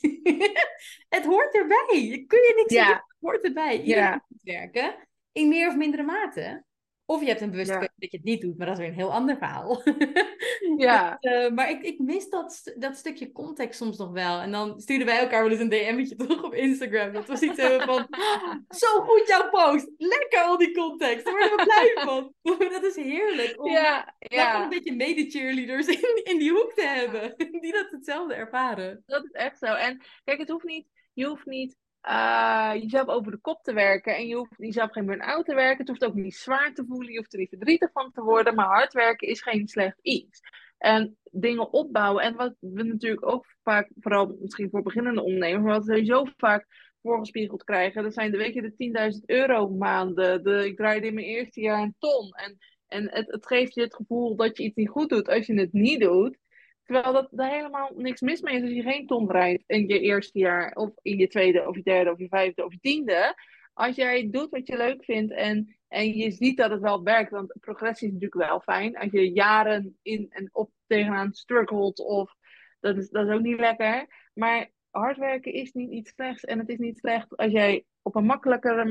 [LAUGHS] het hoort erbij. Je kun je niks ja. het hoort erbij. Iedereen moet werken. In meer of mindere mate. Of je hebt een bewuste keuze dat je het niet doet, maar dat is weer een heel ander verhaal. [LAUGHS] ja. uh, maar ik, ik mis dat, dat stukje context soms nog wel. En dan stuurden wij elkaar wel eens een DM'tje terug [LAUGHS] op Instagram. Dat was iets van, [LAUGHS] zo goed jouw post. Lekker al die context. Daar worden we blij van. dat is heerlijk. Om ja, ja. een beetje mede-cheerleaders in, in die hoek te hebben. Die dat hetzelfde ervaren. Dat is echt zo. En kijk, het hoeft niet, je hoeft niet uh, jezelf over de kop te werken. En je hoeft jezelf geen burn-out te werken. Het hoeft ook niet zwaar te voelen. Je hoeft er niet verdrietig van te worden. Maar hard werken is geen slecht iets. En dingen opbouwen. En wat we natuurlijk ook vaak, vooral misschien voor beginnende ondernemers, maar wat we sowieso vaak voorgespiegeld krijgen. Dat zijn de weken de 10.000 euro maanden. De, ik draaide in mijn eerste jaar een ton. En, en het, het geeft je het gevoel dat je iets niet goed doet als je het niet doet. Terwijl dat daar helemaal niks mis mee is als je geen ton rijdt in je eerste jaar, of in je tweede, of je derde, of je vijfde, of je tiende. Als jij doet wat je leuk vindt en, en je ziet dat het wel werkt, want progressie is natuurlijk wel fijn. Als je jaren in en op tegenaan struggelt, of dat is, dat is ook niet lekker. Maar hard werken is niet iets slechts. En het is niet slecht als jij op een makkelijkere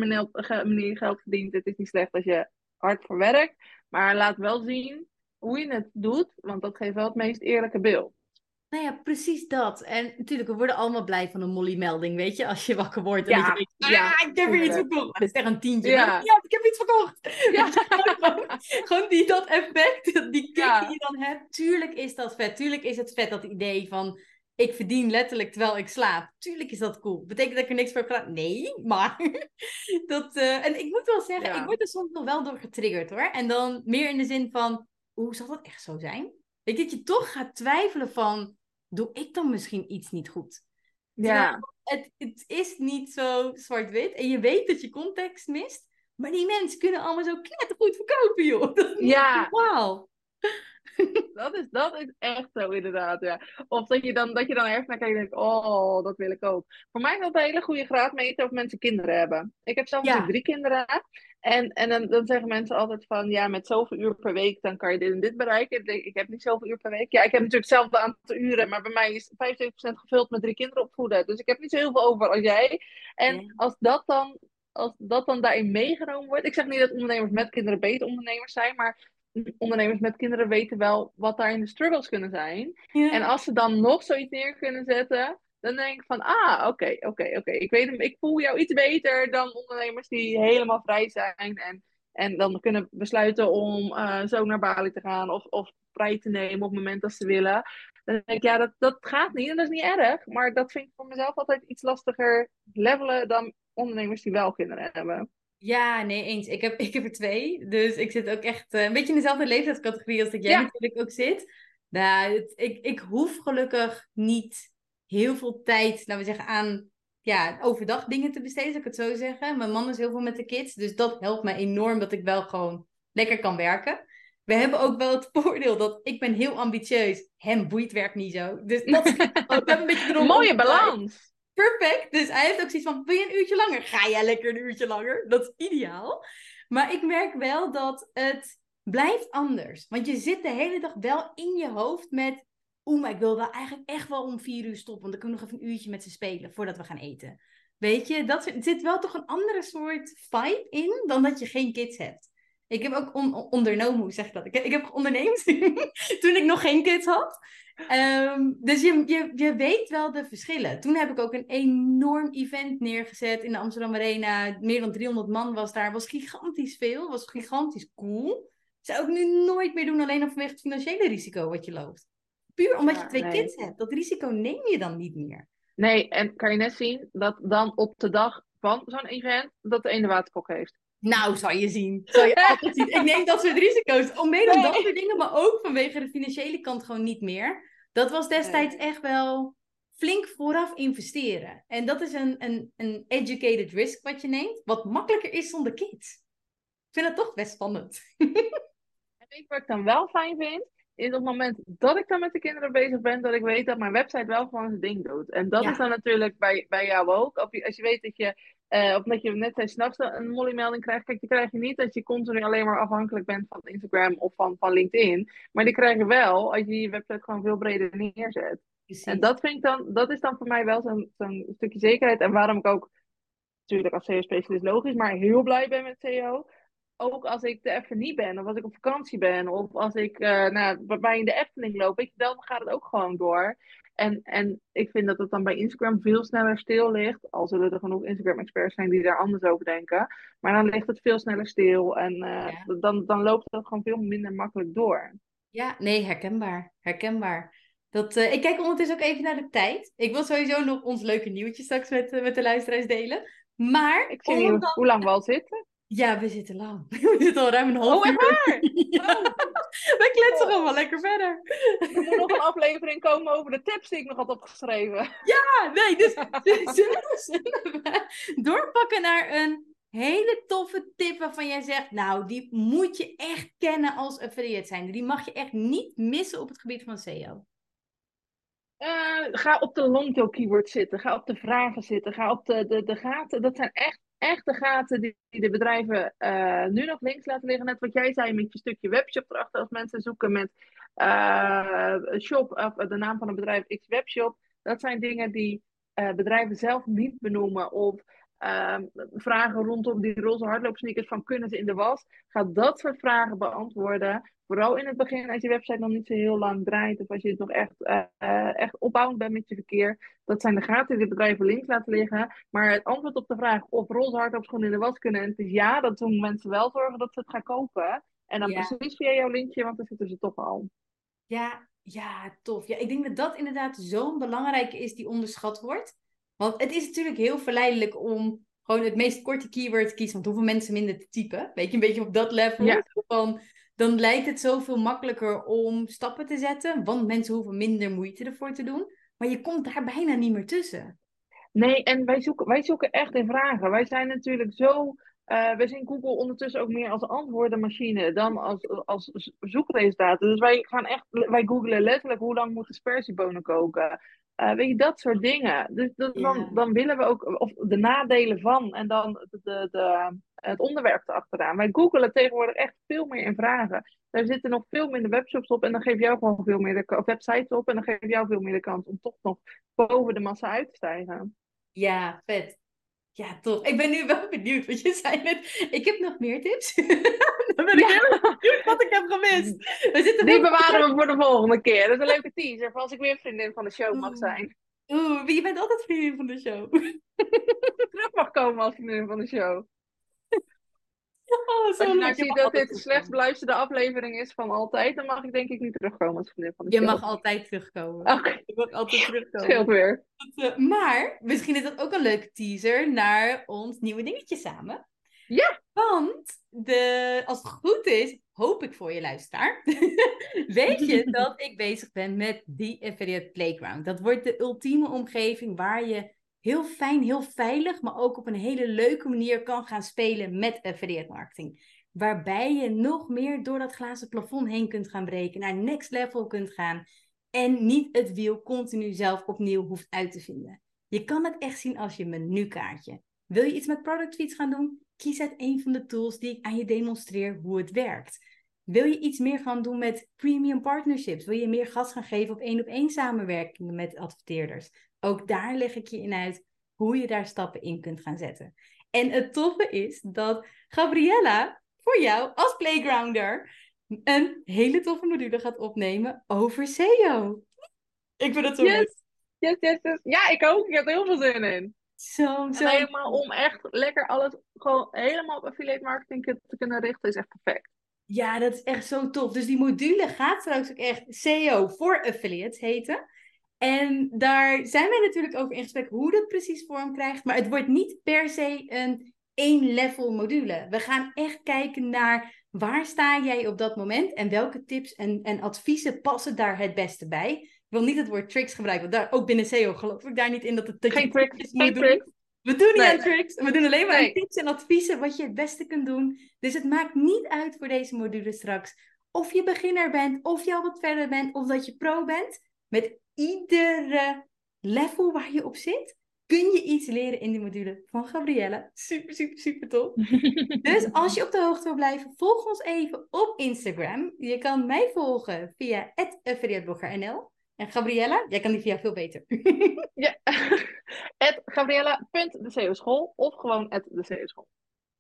manier geld verdient. Het is niet slecht als je hard voor werkt. Maar laat wel zien hoe je het doet, want dat geeft wel het meest eerlijke beeld. Nou ja, precies dat. En natuurlijk, we worden allemaal blij van een Molly-melding, weet je, als je wakker wordt. En Ja, je denkt, ja, ah, ik heb weer iets verkocht. Dat is echt een tientje. Ja. Ik heb iets verkocht. Ja. [LAUGHS] gewoon, die, dat effect, die kick die je dan hebt. Tuurlijk is dat vet. Tuurlijk is het vet, dat idee van, ik verdien letterlijk terwijl ik slaap. Tuurlijk is dat cool. Betekent dat ik er niks voor heb gedaan? Nee, [LAUGHS] maar dat... eh, en ik moet wel zeggen, ik word er soms nog wel door getriggerd, hoor. En dan meer in de zin van, hoe zal dat echt zo zijn? Weet je, dat je toch gaat twijfelen van, doe ik dan misschien iets niet goed? Ja, Het, het is niet zo zwart-wit en je weet dat je context mist, maar die mensen kunnen allemaal zo knettergoed verkopen, joh. Dat is Ja. [LAUGHS] Dat is, dat is echt zo inderdaad, ja. Of dat je dan, dat je dan ergens naar kijkt en denkt, oh, dat wil ik ook. Voor mij is dat een hele goede graadmeter of mensen kinderen hebben. Ik heb zelf Ja. drie kinderen. En, en dan, dan zeggen mensen altijd van, ja, met zoveel uur per week, dan kan je dit en dit bereiken. Ik, denk, ik heb niet zoveel uur per week. Ja, ik heb natuurlijk hetzelfde aantal uren, maar bij mij is 75% gevuld met drie kinderen opvoeden. Dus ik heb niet zo heel veel over als jij. En Ja. als dat dan, als dat dan daarin meegenomen wordt. Ik zeg niet dat ondernemers met kinderen beter ondernemers zijn, maar ondernemers met kinderen weten wel wat daarin de struggles kunnen zijn. Ja. En als ze dan nog zoiets neer kunnen zetten, dan denk ik van, ah, oké, oké, oké. Ik weet ik voel jou iets beter dan ondernemers die helemaal vrij zijn en, en dan kunnen besluiten om eh, zo naar Bali te gaan of, of vrij te nemen op het moment dat ze willen. Dan denk ik, ja, dat, dat gaat niet en dat is niet erg, maar dat vind ik voor mezelf altijd iets lastiger levelen dan ondernemers die wel kinderen hebben. Ja, nee, eens. Ik heb, ik heb er twee. Dus ik zit ook echt eh, een beetje in dezelfde leeftijdscategorie als dat jij Ja. natuurlijk ook zit. Nou, het- ik, ik hoef gelukkig niet heel veel tijd, laten we zeggen, aan ja, overdag dingen te besteden, zou ik het zo zeggen. Mijn man is heel veel met de kids, dus dat helpt mij enorm dat ik wel gewoon lekker kan werken. We hebben ook wel het [LAUGHS] voordeel dat ik ben heel ambitieus. Hem boeit werk niet zo. Dus dat is [LAUGHS] ook een beetje erom Mooie balans! Perfect. Dus hij heeft ook zoiets van, wil je een uurtje langer? Ga jij lekker een uurtje langer? Dat is ideaal. Maar ik merk wel dat het blijft anders. Want je zit de hele dag wel in je hoofd met... Oeh, maar ik wil wel eigenlijk echt wel om vier uur stoppen. Want dan kunnen we nog even een uurtje met ze spelen voordat we gaan eten. Weet je, dat zit wel toch een andere soort vibe in dan dat je geen kids hebt. Ik heb ook on- ondernomen, hoe zeg ik dat? Ik heb, ik heb onderneemd [LAUGHS] toen ik nog geen kids had. Ehm, dus je, je, je weet wel de verschillen. Toen heb ik ook een enorm event neergezet in de Amsterdam Arena. Meer dan 300 man was daar. Was gigantisch veel. Was gigantisch cool. Zou ik nu nooit meer doen, alleen al vanwege het financiële risico wat je loopt. Puur omdat je twee nee. kids hebt. Dat risico neem je dan niet meer. Nee, en kan je net zien dat dan op de dag van zo'n event, dat de ene waterkok heeft. Nou, zou je zien. Zou je altijd zien. Ik neem dat soort risico's. Om dat soort dingen, maar ook vanwege de financiële kant gewoon niet meer. Dat was destijds echt wel flink vooraf investeren. En dat is een, een, een educated risk wat je neemt, wat makkelijker is zonder kids. Ik vind het toch best spannend. [LAUGHS] En weet je wat ik dan wel fijn vind? Is op het moment dat ik dan met de kinderen bezig ben, dat ik weet dat mijn website wel gewoon zijn ding doet. En dat Ja. is dan natuurlijk bij, bij jou ook. Als je weet dat je, eh omdat je net zei, s'nachts een molly-melding krijgt. Kijk, die krijg je niet dat je continu alleen maar afhankelijk bent van Instagram of van, van LinkedIn. Maar die krijg je wel als je je website gewoon veel breder neerzet. En dat, vind ik dan, dat is dan voor mij wel zo'n zo'n stukje zekerheid. En waarom ik ook, natuurlijk als SEO-specialist logisch, maar heel blij ben met SEO. Ook als ik er even niet ben, of als ik op vakantie ben, of als ik eh nou, bij mij in de Efteling loop, weet je, dan gaat het ook gewoon door. En, en ik vind dat het dan bij Instagram veel sneller stil ligt. Al zullen er genoeg Instagram-experts zijn die daar anders over denken. Maar dan ligt het veel sneller stil en eh, Ja. dan, dan loopt het gewoon veel minder makkelijk door. Ja, nee, herkenbaar. Herkenbaar. Dat, eh, ik kijk ondertussen ook even naar de tijd. Ik wil sowieso nog ons leuke nieuwtje straks met, met de luisteraars delen. Maar, Ik zie niet omdat- hoe lang we al zitten. Ja, we zitten lang. [LAUGHS] We zitten al ruim een half Oh, uur. waar? [LAUGHS] Ja. We kletsen gewoon wel lekker verder. [LAUGHS] Er moet nog een aflevering komen over de tips die ik nog had opgeschreven. Ja, nee, dus zullen we, zullen we doorpakken naar een hele toffe tip waarvan jij zegt, nou, die moet je echt kennen als affiliate zijn. Die mag je echt niet missen op het gebied van SEO. Eh, ga op de longtail keywords zitten. Ga op de vragen zitten. Ga op de, de, de gaten. Dat zijn echt, echt de gaten die, de bedrijven eh, nu nog links laten liggen. Net wat jij zei met je stukje webshop erachter. Als mensen zoeken met eh, shop of de naam van een bedrijf X webshop. Dat zijn dingen die eh, bedrijven zelf niet benoemen of ehm, vragen rondom die roze hardloopsneakers van kunnen ze in de was. Ga dat soort vragen beantwoorden. Vooral in het begin als je website nog niet zo heel lang draait of als je het nog echt, uh, echt opbouwend bent met je verkeer. Dat zijn de gaten die bedrijven links laten liggen. Maar het antwoord op de vraag of roze hardloopschoenen in de was kunnen en het is ja, dat doen mensen wel zorgen dat ze het gaan kopen. En dan precies via jouw linkje, want dan zitten ze toch al. Ja, ja, tof. Ja, ik denk dat dat inderdaad zo'n belangrijke is die onderschat wordt. Want het is natuurlijk heel verleidelijk om gewoon het meest korte keyword te kiezen. Want hoeveel mensen minder te typen? Weet je, een beetje op dat level. Ja. Van, dan lijkt het zoveel makkelijker om stappen te zetten. Want mensen hoeven minder moeite ervoor te doen. Maar je komt daar bijna niet meer tussen. Nee, en wij zoeken, wij zoeken echt in vragen. Wij zijn natuurlijk zo uh, we zien Google ondertussen ook meer als antwoordenmachine dan als, als zoekresultaten. Dus wij gaan echt, wij googlen letterlijk hoe lang moeten spersiebonen koken. Uh, weet je, dat soort dingen. Dus dan, dan willen we ook, of de nadelen van en dan de, de, de, het onderwerp erachteraan. Wij googelen tegenwoordig echt veel meer in vragen. Daar zitten nog veel minder webshops op en dan geef jou gewoon veel meer de websites op en dan geef jou veel meer de kans om toch nog boven de massa uit te stijgen. Ja, vet. Ja, toch. Ik ben nu wel [LAUGHS] benieuwd, want je zei net, ik heb nog meer tips. [LAUGHS] Dan ben ik heel benieuwd wat ik heb gemist. [LAUGHS] We zitten Die bewaren we voor de volgende keer. Dat is een leuke teaser voor als ik weer vriendin van de show mag zijn. Oeh, je bent altijd vriendin van de show. Terug mag komen als vriendin van de show. Als je nou ziet dat dit de slechts beluisterde aflevering is van altijd, dan mag ik denk ik niet terugkomen als vriendin van de je show. Je mag altijd terugkomen. Oké. Je mag altijd [LAUGHS] terugkomen. Weer. Eh, maar misschien is dat ook een leuke teaser naar ons nieuwe dingetje samen. Ja. Want de, als het goed is, hoop ik voor je luisteraar, [LAUGHS] weet je [LAUGHS] dat ik bezig ben met die Affiliate Playground. Dat wordt de ultieme omgeving waar je heel fijn, heel veilig, maar ook op een hele leuke manier kan gaan spelen met affiliate marketing. Waarbij je nog meer door dat glazen plafond heen kunt gaan breken, naar next level kunt gaan en niet het wiel continu zelf opnieuw hoeft uit te vinden. Je kan het echt zien als je menukaartje. Wil je iets met product feeds gaan doen? Kies uit een van de tools die ik aan je demonstreer hoe het werkt. Wil je iets meer gaan doen met premium partnerships? Wil je meer gas gaan geven op één op één samenwerkingen met adverteerders? Ook daar leg ik je in uit hoe je daar stappen in kunt gaan zetten. En het toffe is dat Gabriella voor jou als playgrounder een hele toffe module gaat opnemen over SEO. Ik vind het zo yes. Yes, yes, yes. Ja, ik ook. Ik heb er heel veel zin in. Zo, zo. helemaal om echt lekker alles gewoon helemaal op affiliate marketing te kunnen richten is echt perfect. Ja, dat is echt zo tof. Dus die module gaat trouwens ook echt SEO voor affiliates heten. En daar zijn wij natuurlijk over in gesprek hoe dat precies vorm krijgt. Maar het wordt niet per se een één level module. We gaan echt kijken naar waar sta jij op dat moment en welke tips en, en adviezen passen daar het beste bij. Ik wil niet het woord tricks gebruiken, want daar, ook binnen SEO geloof ik daar niet in dat het dat geen tricks, geen tricks. We doen niet aan tricks, we doen alleen maar tips en adviezen wat je het beste kunt doen. Dus het maakt niet uit voor deze module straks of je beginner bent, of je al wat verder bent, of dat je pro bent. Met iedere level waar je op zit, kun je iets leren in die module van Gabrielle. Super, super, super tof. [LAUGHS] dus als je op de hoogte wil blijven, volg ons even op Instagram. Je kan mij volgen via affiliateblogger.nl. En Gabriella, jij kan die via veel beter. [LAUGHS] ja, [LAUGHS] Gabriella.de school of gewoon de school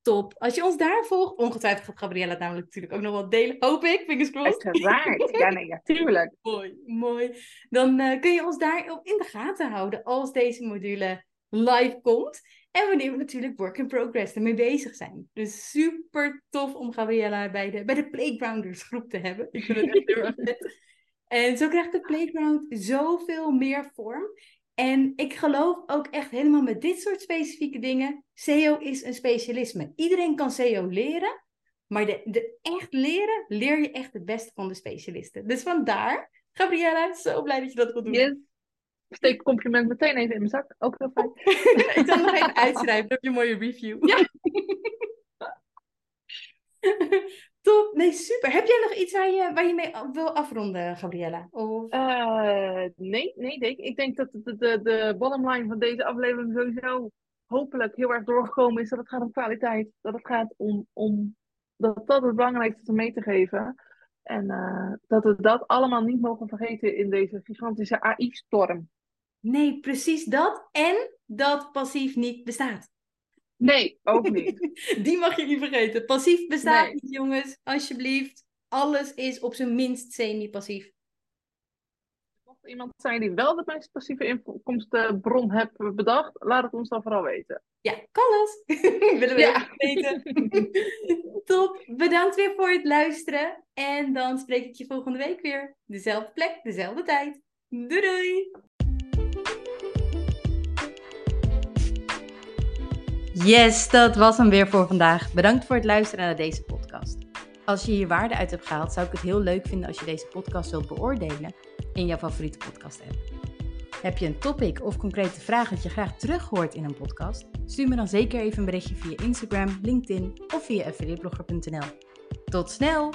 top. Als je ons daar volgt, ongetwijfeld gaat Gabriella het namelijk natuurlijk ook nog wel delen. Hoop ik, fingers crossed. Uiteraard, ja nee, natuurlijk. [LAUGHS] mooi, mooi. Dan uh, kun je ons daar in de gaten houden als deze module live komt. En wanneer we natuurlijk work in progress ermee bezig zijn. Dus super tof om Gabriella bij de, bij de Playgrounders groep te hebben. Ik vind het echt heel erg vet. En zo krijgt de Playground zoveel meer vorm. En ik geloof ook echt helemaal met dit soort specifieke dingen. SEO is een specialisme. Iedereen kan SEO leren, maar de, de echt leren, leer je echt het beste van de specialisten. Dus vandaar, Gabriella, zo blij dat je dat wil doen. Yes. Steek compliment meteen even in mijn zak. Ook heel fijn. [LAUGHS] ik zal nog even uitschrijven, dan heb je een mooie review. Ja. [LAUGHS] Top, nee, super. Heb jij nog iets waar je, waar je mee wil afronden, Gabriella? Of... Uh, nee, nee, denk. ik denk dat de, de, de bottom line van deze aflevering sowieso hopelijk heel erg doorgekomen is dat het gaat om kwaliteit. Dat het gaat om, om dat dat het belangrijkste is om mee te geven. En uh, dat we dat allemaal niet mogen vergeten in deze gigantische AI-storm. Nee, precies dat. En dat passief niet bestaat. Nee, ook niet. [LAUGHS] Die mag je niet vergeten. Passief bestaat Nee. niet, jongens. Alsjeblieft. Alles is op zijn minst semi-passief. Mocht er iemand zijn die wel de meest passieve inkomstenbron heeft bedacht, laat het ons dan vooral weten. Ja, kan het. [LAUGHS] Willen we Ja. weten. [LAUGHS] Top. Bedankt weer voor het luisteren. En dan spreek ik je volgende week weer. Dezelfde plek, dezelfde tijd. Doei doei. Yes, dat was hem weer voor vandaag. Bedankt voor het luisteren naar deze podcast. Als je hier waarde uit hebt gehaald, zou ik het heel leuk vinden als je deze podcast wilt beoordelen in jouw favoriete podcast app. Heb je een topic of concrete vraag dat je graag terug hoort in een podcast? Stuur me dan zeker even een berichtje via Instagram, LinkedIn of via affiliateblogger.nl. Tot snel!